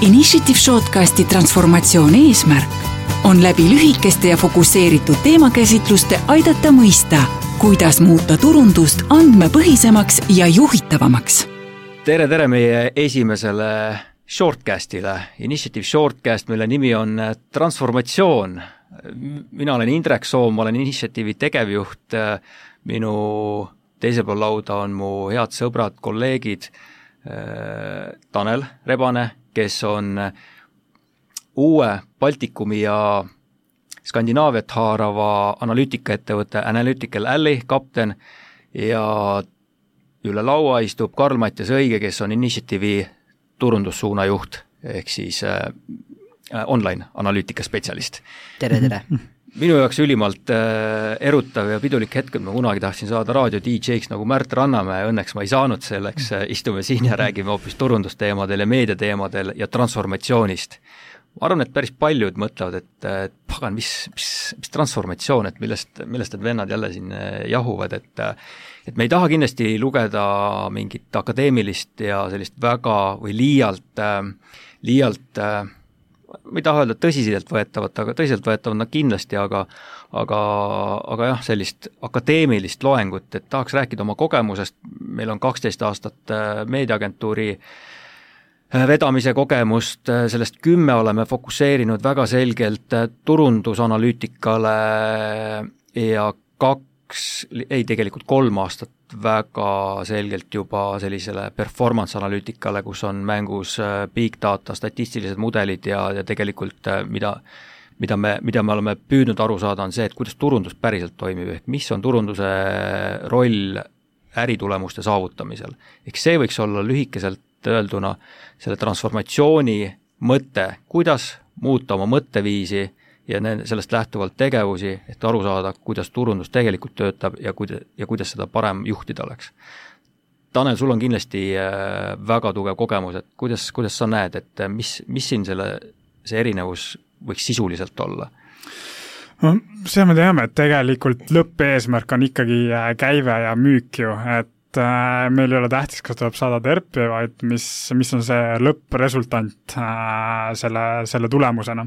Initiative Shortcasti transformatsiooni eesmärk on läbi lühikeste ja fokusseeritud teemakäsitluste aidata mõista, kuidas muuta turundust andmepõhisemaks ja juhitavamaks. tere, tere meie esimesele Shortcastile, Initiative Shortcast, mille nimi on Transformatsioon. mina olen Indrek Soom, ma olen Initiative'i tegevjuht, minu teisel pool lauda on mu head sõbrad, kolleegid Tanel Rebane, kes on uue Baltikumi ja Skandinaaviat haarava analüütikaettevõtte Analytical Alley kapten ja üle laua istub Karl-Mattias Õige, kes on Initiative'i turundussuuna juht, ehk siis äh, online analüütika spetsialist. tere, tere! minu jaoks ülimalt äh, erutav ja pidulik hetk, et ma kunagi tahtsin saada raadio DJ-ks nagu Märt Rannamäe, õnneks ma ei saanud selleks äh,, istume siin ja räägime hoopis turundusteemadel ja meediateemadel ja transformatsioonist. ma arvan, et päris paljud mõtlevad, et, et pagan, mis, mis, mis transformatsioon, et millest, millest need vennad jälle siin äh, jahuvad, et et me ei taha kindlasti lugeda mingit akadeemilist ja sellist väga või liialt, liialt ma ei taha öelda tõsiseltvõetavat, aga tõsiseltvõetavat nad kindlasti, aga aga, aga jah, sellist akadeemilist loengut, et tahaks rääkida oma kogemusest, meil on kaksteist aastat meediaagentuuri vedamise kogemust, sellest kümme oleme fokusseerinud väga selgelt turundusanalüütikale ja kaks, ei tegelikult kolm aastat väga selgelt juba sellisele performance analüütikale, kus on mängus big data, statistilised mudelid ja, ja tegelikult mida mida me, mida me oleme püüdnud aru saada, on see, et kuidas turundus päriselt toimib, ehk mis on turunduse roll äritulemuste saavutamisel. ehk see võiks olla lühikeselt öelduna selle transformatsiooni mõte, kuidas muuta oma mõtteviisi ja ne-, sellest lähtuvalt tegevusi, et aru saada, kuidas turundus tegelikult töötab ja kuida-, ja kuidas seda parem juhtida oleks. Tanel, sul on kindlasti väga tugev kogemus, et kuidas, kuidas sa näed, et mis, mis siin selle, see erinevus võiks sisuliselt olla? no seda me teame, et tegelikult lõppeesmärk on ikkagi käive ja müük ju, et äh, meil ei ole tähtis, kas tuleb saada terpi, vaid mis, mis on see lõppresultant äh, selle, selle tulemusena.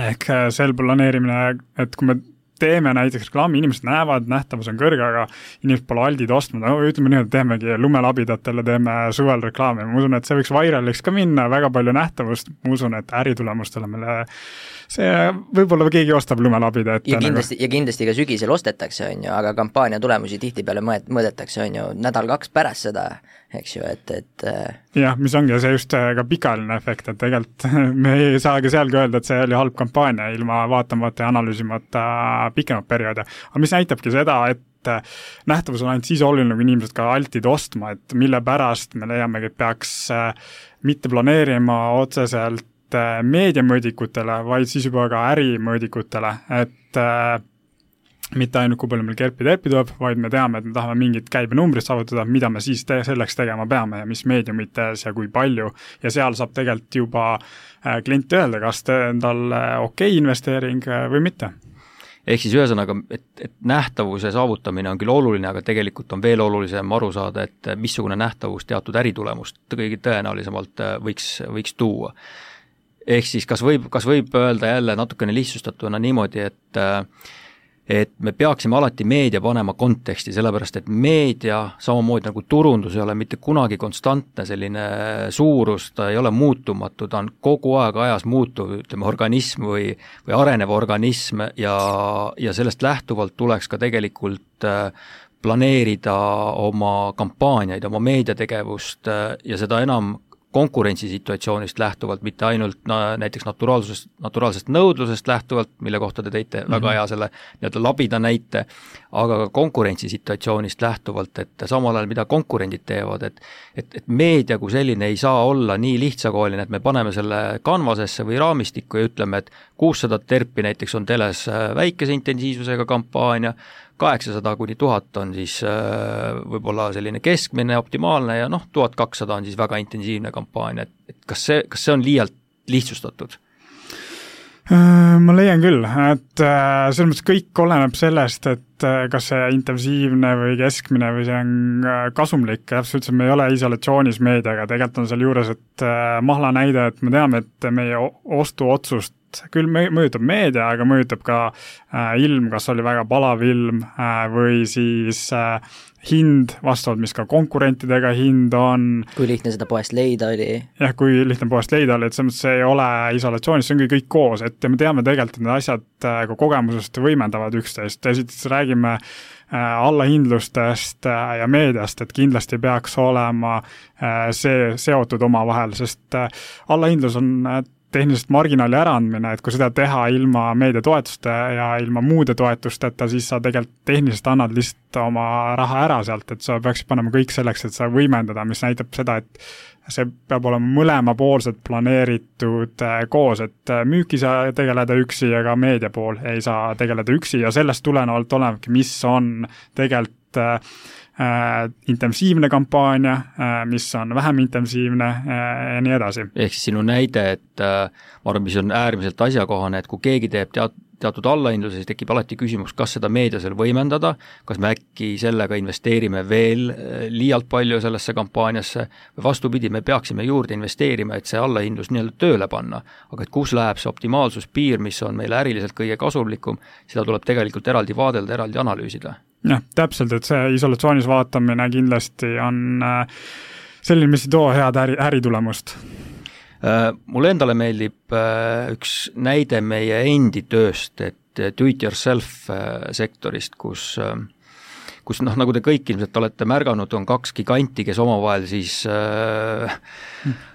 Ehk sel planeerimine, et kui me teeme näiteks reklaami, inimesed näevad, nähtavus on kõrge, aga inimesed pole aldid ostma, no ütleme nii, et teemegi lumelabidatele teeme suvel reklaami, ma usun, et see võiks viraliks ka minna, väga palju nähtavust, ma usun, et äritulemustele meile see võib-olla keegi ostab lumelabida ette. ja nagu. kindlasti nagu..., ja kindlasti ka sügisel ostetakse, on ju, aga kampaania tulemusi tihtipeale mõõt-, mõõdetakse, on ju, nädal-kaks pärast seda, eks ju, et, et äh, jah, mis ongi see just äh, ka pikaajaline efekt, et tegelikult me ei saa ka seal ka öelda, et see oli halb kampaania ilma vaatamata ja analüüsimata pikemat perioodi. aga mis näitabki seda, et äh, nähtavus on ainult siis oluline, kui inimesed ka altid ostma, et mille pärast me leiamegi, et peaks mitte planeerima otseselt meediamõõdikutele, vaid siis juba ka ärimõõdikutele, et äh, mitte ainult, kui palju meil kerpi-terpi tuleb, vaid me teame, et me tahame mingit käibenumbrit saavutada, mida me siis te selleks tegema peame ja mis meediumites ja kui palju, ja seal saab tegelikult juba äh, klient öelda, kas ta on talle okei okay investeering äh, või mitte. Ehk siis ühesõnaga, et, et nähtavuse saavutamine on küll oluline, aga tegelikult on veel olulisem aru saada, et missugune nähtavus teatud äritulemust kõige tõenäolisemalt võiks, võiks tuua ehk siis kas võib, kas võib öelda jälle natukene lihtsustatuna niimoodi, et et me peaksime alati meedia panema konteksti, sellepärast et meedia, samamoodi nagu turundus ei ole mitte kunagi konstantne selline suurus, ta ei ole muutumatu, ta on kogu aeg ajas muutuv, ütleme, organism või või arenev organism ja, ja sellest lähtuvalt tuleks ka tegelikult planeerida oma kampaaniaid, oma meediategevust ja seda enam konkurentsisituatsioonist lähtuvalt, mitte ainult no, näiteks naturaalsusest, naturaalsest nõudlusest lähtuvalt, mille kohta te tõite mm -hmm. väga hea selle nii-öelda labida näite, aga ka konkurentsisituatsioonist lähtuvalt, et samal ajal, mida konkurendid teevad, et et, et meedia kui selline ei saa olla nii lihtsakoeline, et me paneme selle kanvasesse või raamistikku ja ütleme, et kuussada terpi näiteks on teles väikese intensiivsusega kampaania, kaheksasada kuni tuhat on siis äh, võib-olla selline keskmine, optimaalne ja noh, tuhat kakssada on siis väga intensiivne kampaania, et, et kas see, kas see on liialt lihtsustatud? Äh, ma leian küll, et äh, selles mõttes kõik oleneb sellest, et kas see intensiivne või keskmine või see on kasumlik, täpselt ütlesin, me ei ole isolatsioonis meediaga, tegelikult on seal juures, et Mahla näide, et me teame, et meie ostuotsust küll mõjutab meedia, aga mõjutab ka äh, ilm, kas oli väga palav ilm äh, või siis äh, hind, vastavalt mis ka konkurentidega hind on. kui lihtne seda poest leida oli. jah, kui lihtne poest leida oli, et selles mõttes ei ole isolatsioonis, see ongi kõik koos, et me teame tegelikult, et need asjad ka kogemusest võimendavad üksteist, esiteks räägime allahindlustest ja meediast, et kindlasti peaks olema see seotud omavahel, sest allahindlus on tehniliselt marginaali äraandmine, et kui seda teha ilma meedia toetuste ja ilma muude toetusteta, siis sa tegelikult tehniliselt annad lihtsalt oma raha ära sealt, et sa peaksid panema kõik selleks, et seda võimendada, mis näitab seda, et see peab olema mõlemapoolselt planeeritud äh, koos, et äh, müüki saa tegeleda üksi ja ka meedia pool ei saa tegeleda üksi ja sellest tulenevalt olenebki, mis on tegelikult äh, intensiivne kampaania äh,, mis on vähem intensiivne äh, ja nii edasi. ehk siis sinu näide, et äh, ma arvan, mis on äärmiselt asjakohane, et kui keegi teeb teat-, teatud allahindluse, siis tekib alati küsimus, kas seda meedias veel võimendada, kas me äkki sellega investeerime veel äh, liialt palju sellesse kampaaniasse või vastupidi, me peaksime juurde investeerima, et see allahindlus nii-öelda tööle panna. aga et kus läheb see optimaalsuspiir, mis on meile äriliselt kõige kasumlikum, seda tuleb tegelikult eraldi vaadelda, eraldi analüüsida jah, täpselt, et see isolatsioonis vaatamine kindlasti on äh, selline, mis ei too head äri, äritulemust. Äh, mulle endale meeldib äh, üks näide meie endi tööst, et do it yourself sektorist, kus kus noh, nagu te kõik ilmselt olete märganud, on kaks giganti, kes omavahel siis äh,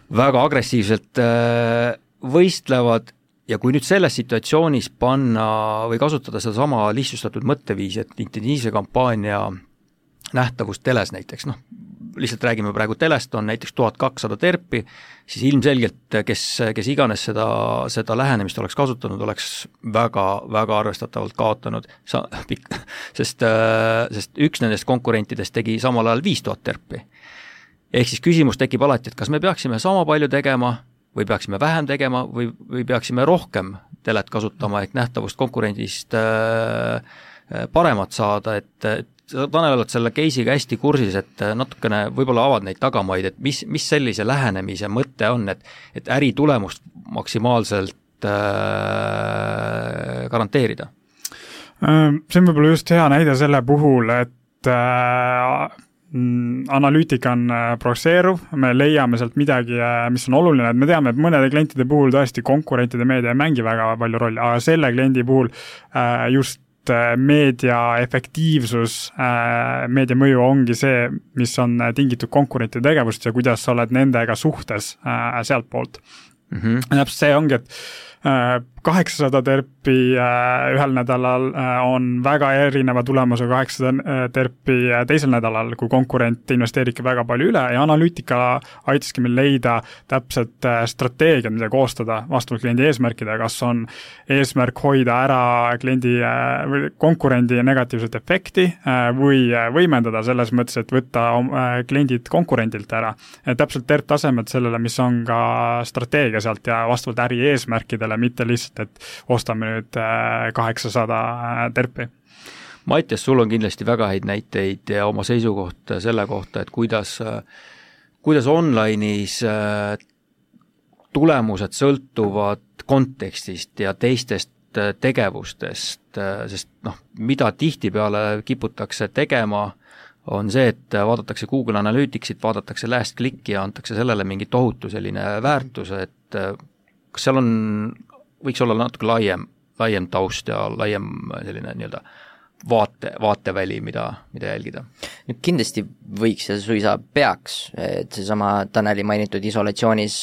väga agressiivselt äh, võistlevad ja kui nüüd selles situatsioonis panna või kasutada sedasama lihtsustatud mõtteviisi, et intensiivse kampaania nähtavus teles näiteks, noh, lihtsalt räägime praegu telest, on näiteks tuhat kakssada terpi, siis ilmselgelt kes, kes iganes seda, seda lähenemist oleks kasutanud, oleks väga, väga arvestatavalt kaotanud, sa, sest, sest üks nendest konkurentidest tegi samal ajal viis tuhat terpi. ehk siis küsimus tekib alati, et kas me peaksime sama palju tegema või peaksime vähem tegema või, või peaksime rohkem telet kasutama, et nähtavust konkurendist äh, äh paremat saada, et, et Tanel, oled selle case'iga hästi kursis, et natukene võib-olla avad neid tagamaid, et mis, mis sellise lähenemise mõte on, et et äritulemust maksimaalselt äh, garanteerida? Äh, see on võib-olla just hea näide selle puhul, et äh, analüütika on äh, progresseeruv, me leiame sealt midagi, äh, mis on oluline, et me teame, et mõnede klientide puhul tõesti konkurentide meedia ei mängi väga palju rolli, aga selle kliendi puhul äh, just meedia efektiivsus, meedia mõju ongi see, mis on tingitud konkurentide tegevust ja kuidas sa oled nendega suhtes sealtpoolt mm. -hmm. täpselt see ongi, et kaheksasada terpi äh, ühel nädalal äh, on väga erineva tulemusega kaheksasada äh, terpi teisel nädalal, kui konkurent investeeribki väga palju üle ja analüütika aitaski meil leida täpselt strateegiad, mida koostada vastavalt kliendi eesmärkidele, kas on eesmärk hoida ära kliendi või konkurendi negatiivset efekti või võimendada selles mõttes, et võtta kliendid konkurendilt ära. täpselt terp-tasemed sellele, mis on ka strateegia sealt ja vastavalt äri eesmärkidele, mitte lihtsalt lihtsalt, et ostame nüüd äh, kaheksasada äh, terpi. Mattias, sul on kindlasti väga häid näiteid ja oma seisukoht selle kohta, et kuidas, kuidas online'is äh, tulemused sõltuvad kontekstist ja teistest tegevustest, sest noh, mida tihtipeale kiputakse tegema, on see, et vaadatakse Google Analyticsit, vaadatakse last click'i ja antakse sellele mingi tohutu selline väärtus, et kas seal on võiks olla natuke laiem, laiem taust ja laiem selline nii-öelda vaate, vaateväli, mida, mida jälgida? kindlasti võiks ja suisa peaks, et seesama Taneli mainitud isolatsioonis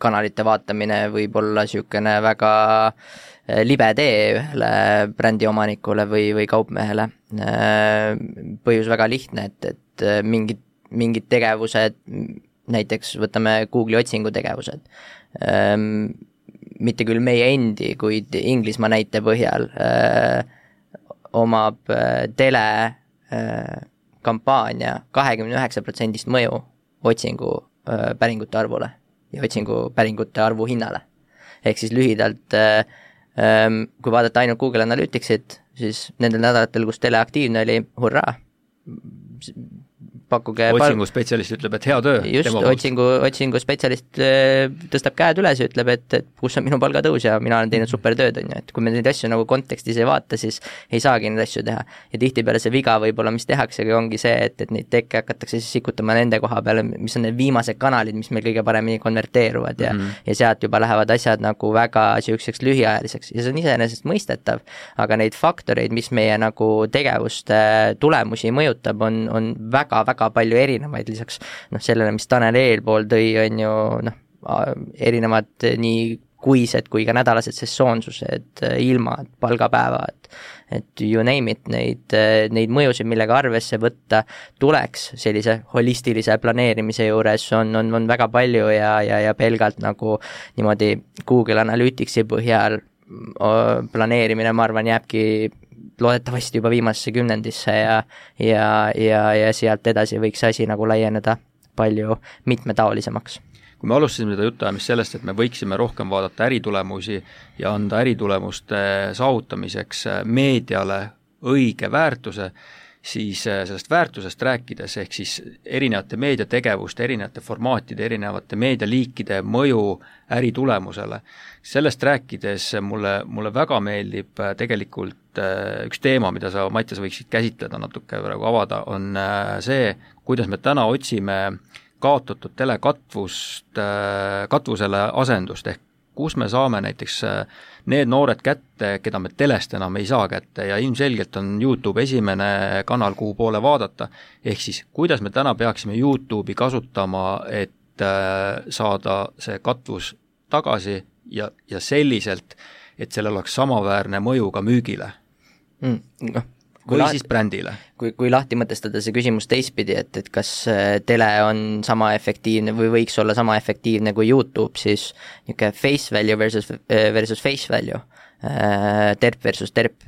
kanalite vaatamine võib olla niisugune väga eh, libe tee ühele brändiomanikule või, või kaupmehele. Eh, põhjus väga lihtne, et, et eh, mingid, mingid tegevused, näiteks võtame Google'i otsingutegevused, mitte küll meie endi, kuid Inglismaa näite põhjal öö, omab tele kampaania kahekümne üheksa protsendist mõju otsingu öö, päringute arvule ja otsingu päringute arvu hinnale. ehk siis lühidalt, kui vaadata ainult Google Analyticsit, siis nendel nädalatel, kus tele aktiivne oli, hurraa, pakkuge otsinguspetsialist ütleb, et hea töö. just, otsingu, otsinguspetsialist äh, tõstab käed üles ja ütleb, et, et kus on minu palgatõus ja mina olen teinud super tööd, on ju, et kui me neid asju nagu kontekstis ei vaata, siis ei saagi neid asju teha. ja tihtipeale see viga võib-olla, mis tehaksegi, ongi see, et, et neid tekke hakatakse siis sikutama nende koha peale, mis on need viimased kanalid, mis meil kõige paremini konverteeruvad ja mm -hmm. ja sealt juba lähevad asjad nagu väga niisuguseks lühiajaliseks ja see on iseenesestmõistetav, aga neid faktoreid, mis meie nagu tegevuste tulemusi mõjutab, on, on väga-väga väga palju erinevaid, lisaks noh, sellele, mis Tanel eelpool tõi, on ju noh, erinevad nii kuised kui ka nädalased sessoonsused, ilmad, palgapäevad, et you name it, neid, neid mõjusid, millega arvesse võtta tuleks sellise holistilise planeerimise juures, on, on, on väga palju ja, ja, ja pelgalt nagu niimoodi Google Analyticsi põhjal planeerimine, ma arvan, jääbki loodetavasti juba viimasesse kümnendisse ja ja, ja, ja sealt edasi võiks asi nagu laieneda palju mitmetaolisemaks. Kui me alustasime seda jutuajamist sellest, et me võiksime rohkem vaadata äritulemusi ja anda äritulemuste saavutamiseks meediale õige väärtuse, siis äh, sellest väärtusest rääkides, ehk siis erinevate meediategevuste, erinevate formaatide, erinevate meedialiikide mõju äritulemusele, sellest rääkides mulle, mulle väga meeldib äh, tegelikult äh, üks teema, mida sa, Mattias, võiksid käsitleda natuke praegu avada, on see, kuidas me täna otsime kaotatud telekatvust, katvusele asendust, ehk kus me saame näiteks äh, need noored kätte, keda me telest enam ei saa kätte ja ilmselgelt on YouTube esimene kanal, kuhu poole vaadata, ehk siis kuidas me täna peaksime YouTube'i kasutama, et äh, saada see katvus tagasi ja, ja selliselt, et sellel oleks samaväärne mõju ka müügile mm,? Noh, või lahti, siis brändile. kui, kui lahti mõtestada see küsimus teistpidi, et, et kas äh, tele on sama efektiivne või võiks olla sama efektiivne kui YouTube, siis niisugune face value versus, äh, versus face value, äh, terp versus terp,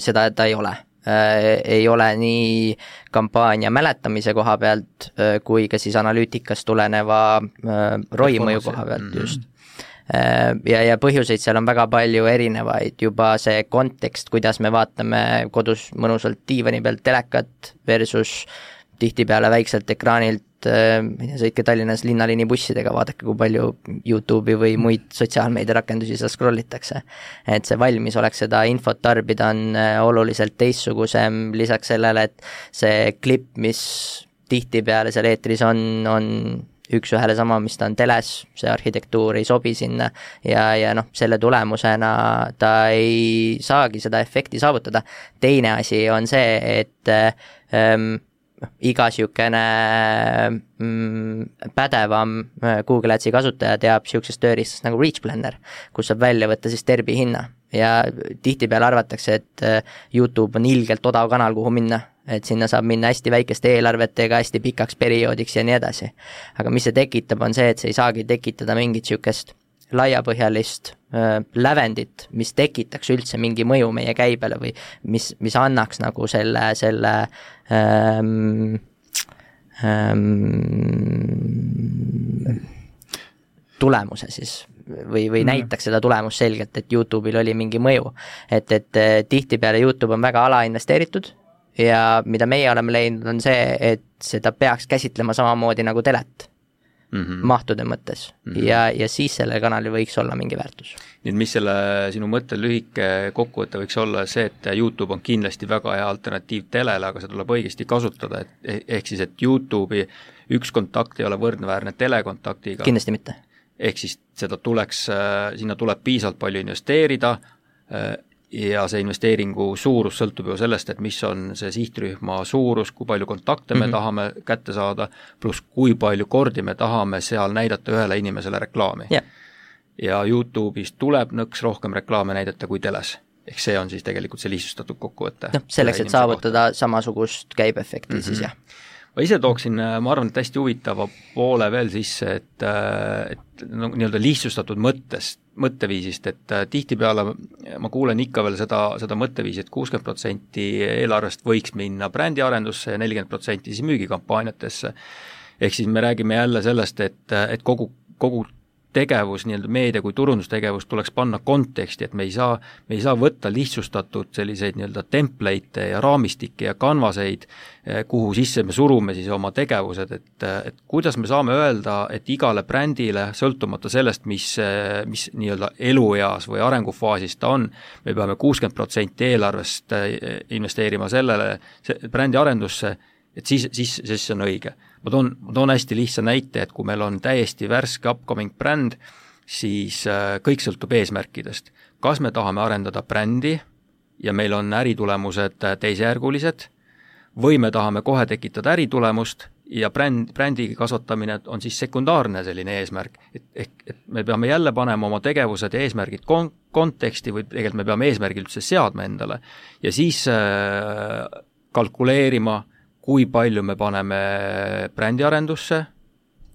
seda ta ei ole ei ole nii kampaania mäletamise koha pealt kui ka siis analüütikast tuleneva ROI mõju koha pealt mm, -hmm. Äh, ja, ja põhjuseid seal on väga palju erinevaid, juba see kontekst, kuidas me vaatame kodus mõnusalt diivani pealt telekat versus tihtipeale väikselt ekraanilt äh, sõitke Tallinnas linnaliini bussidega, vaadake, kui palju Youtube'i või muid sotsiaalmeediarakendusi seal scroll itakse. et see valmisolek seda infot tarbida on äh, oluliselt teistsugusem, lisaks sellele, et see klipp, mis tihtipeale seal eetris on, on üks-ühele sama, mis ta on teles, see arhitektuur ei sobi sinna ja, ja noh, selle tulemusena ta ei saagi seda efekti saavutada. teine asi on see, et ähm, iga niisugune mm, pädevam äh, Google Adsi kasutaja teab niisugusest tööriistast nagu Reach Planner, kus saab välja võtta siis terbi hinna ja tihtipeale arvatakse, et äh, Youtube on ilgelt odav kanal, kuhu minna et sinna saab minna hästi väikeste eelarvetega hästi pikaks perioodiks ja nii edasi. aga mis see tekitab, on see, et see ei saagi tekitada mingit niisugust laiapõhjalist äh, lävendit, mis tekitaks üldse mingi mõju meie käibele või mis, mis annaks nagu selle, selle ähm, ähm, tulemuse siis või, või mm. näitaks seda tulemust selgelt, et Youtube'il oli mingi mõju. et, et tihtipeale Youtube on väga alainvesteeritud ja mida meie oleme leidnud, on see, et seda peaks käsitlema samamoodi nagu telet mm -hmm. mahtude mõttes mm -hmm. ja, ja siis sellel kanalil võiks olla mingi väärtus. nii et mis selle sinu mõtte lühike kokkuvõte võiks olla see, et YouTube on kindlasti väga hea alternatiiv telele, aga seda tuleb õigesti kasutada, et e-, ehk siis, et YouTube'i üks kontakt ei ole võrdväärne telekontaktiga. kindlasti mitte. ehk siis seda tuleks, sinna tuleb piisavalt palju investeerida, ja see investeeringu suurus sõltub ju sellest, et mis on see sihtrühma suurus, kui palju kontakte me mm -hmm. tahame kätte saada, pluss kui palju kordi me tahame seal näidata ühele inimesele reklaami yeah.. ja YouTube'is tuleb nõks rohkem reklaame näidata kui teles. ehk see on siis tegelikult see lihtsustatud kokkuvõte. noh, selleks, et saavutada kohta. samasugust käibeefekti mm, -hmm. siis jah ma ise tooksin, ma arvan, et hästi huvitava poole veel sisse, et, et no nii-öelda lihtsustatud mõttest, mõtteviisist, et tihtipeale ma kuulen ikka veel seda, seda mõtteviisi et, et kuuskümmend protsenti eelarvest võiks minna brändiarendusse ja nelikümmend protsenti siis müügikampaaniatesse. ehk siis me räägime jälle sellest, et, et kogu, kogu tegevus, nii-öelda meedia kui turundustegevus tuleks panna konteksti, et me ei saa, me ei saa võtta lihtsustatud selliseid nii-öelda template'e ja raamistikke ja kanvaseid, eh, kuhu sisse me surume siis oma tegevused, et, et kuidas me saame öelda, et igale brändile, sõltumata sellest, mis, mis nii-öelda elueas või arengufaasis ta on, me peame kuuskümmend protsenti eelarvest eh, investeerima sellele, brändi arendusse, et siis, siis, siis see on õige ma toon, ma toon hästi lihtsa näite, et kui meil on täiesti värske upcoming bränd, siis äh, kõik sõltub eesmärkidest. kas me tahame arendada brändi ja meil on äritulemused äh, teisejärgulised või me tahame kohe tekitada äritulemust ja bränd, brändi kasvatamine on siis sekundaarne selline eesmärk, et ehk, et me peame jälle panema oma tegevused ja eesmärgid kon-, konteksti või tegelikult me peame eesmärgid üldse seadma endale ja siis äh, kalkuleerima kui palju me paneme brändiarendusse,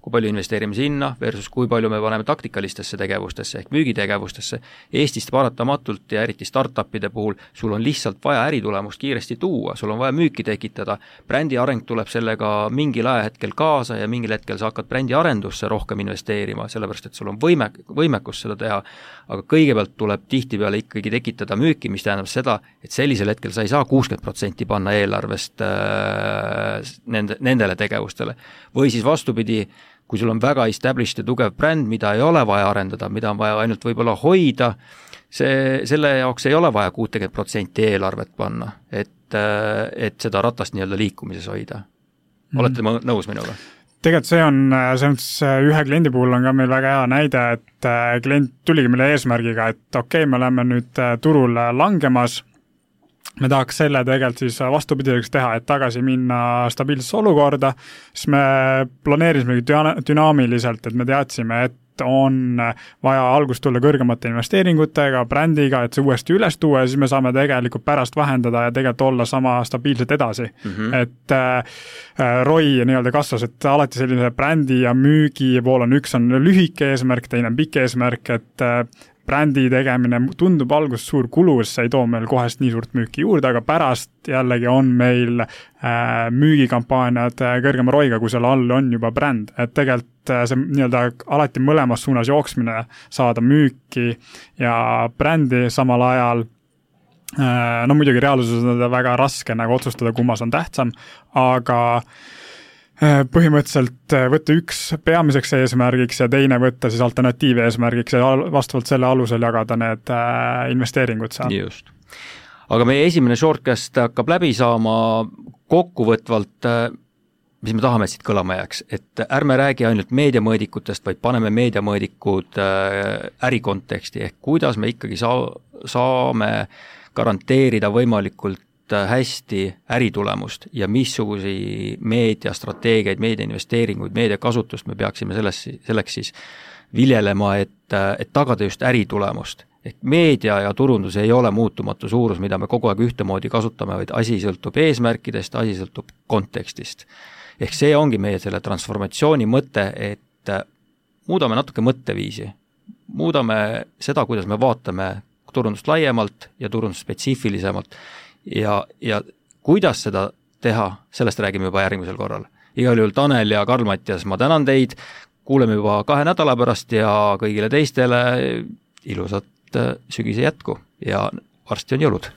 kui palju investeerime sinna versus kui palju me paneme taktikalistesse tegevustesse ehk müügitegevustesse. Eestist paratamatult ja eriti startup'ide puhul sul on lihtsalt vaja äritulemust kiiresti tuua, sul on vaja müüki tekitada, brändi areng tuleb sellega mingil ajahetkel kaasa ja mingil hetkel sa hakkad brändi arendusse rohkem investeerima, sellepärast et sul on võime, võimekus seda teha, aga kõigepealt tuleb tihtipeale ikkagi tekitada müüki, mis tähendab seda, et sellisel hetkel sa ei saa kuuskümmend protsenti panna eelarvest äh, nende, nendele tegevustele. või siis vastupidi, kui sul on väga established ja tugev bränd, mida ei ole vaja arendada, mida on vaja ainult võib-olla hoida, see, selle jaoks ei ole vaja kuutekümmet protsenti eelarvet panna, et, et seda ratast nii-öelda liikumises hoida. olete mm. nõus minuga? tegelikult see on, selles mõttes ühe kliendi puhul on ka meil väga hea näide, et äh, klient tuligi meile eesmärgiga, et okei okay,, me oleme nüüd äh, turul langemas me tahaks selle tegelikult siis vastupidiseks teha, et tagasi minna stabiilsesse olukorda, siis me planeerisimegi düna-, dünaamiliselt, et me teadsime, et on vaja algust tulla kõrgemate investeeringutega, brändiga, et see uuesti üles tuua ja siis me saame tegelikult pärast vähendada ja tegelikult olla sama stabiilselt edasi mm. -hmm. et äh, ROI nii-öelda kasvas, et alati selline brändi ja müügi pool on, üks on lühike eesmärk, teine on pikk eesmärk, et äh, brändi tegemine tundub alguses suur kulu, sest see ei too meil kohest nii suurt müüki juurde, aga pärast jällegi on meil äh, müügikampaaniad äh, kõrgema ROI-ga, kui seal all on juba bränd, et tegelikult äh, see nii-öelda alati mõlemas suunas jooksmine, saada müüki ja brändi samal ajal no muidugi reaalsuses on seda väga raske nagu otsustada, kummas on tähtsam, aga Äh, põhimõtteliselt äh, võtta üks peamiseks eesmärgiks ja teine võtta siis alternatiiveesmärgiks ja vastavalt selle alusel jagada need äh, investeeringud seal. just. aga meie esimene shortcast hakkab läbi saama kokkuvõtvalt, mis me tahame, et siit kõlama jääks, et ärme räägi ainult meediamõõdikutest, vaid paneme meediamõõdikud ärikonteksti, ehk kuidas me ikkagi saa-, saame garanteerida võimalikult Äh, hästi äritulemust ja missuguseid meediastrateegiaid, meediainvesteeringuid, meediakasutust me peaksime selles, selleks siis viljelema, et, et tagada just äritulemust. ehk meedia ja turundus ei ole muutumatu suurus, mida me kogu aeg ühtemoodi kasutame, vaid asi sõltub eesmärkidest, asi sõltub kontekstist. ehk see ongi meie selle transformatsiooni mõte, et äh, muudame natuke mõtteviisi, muudame seda, kuidas me vaatame turundust laiemalt ja turundust spetsiifilisemalt ja, ja kuidas seda teha, sellest räägime juba järgmisel korral. igal juhul Tanel ja Karl-Mattias, ma tänan teid, kuuleme juba kahe nädala pärast ja kõigile teistele ilusat äh, sügise jätku ja varsti on jõulud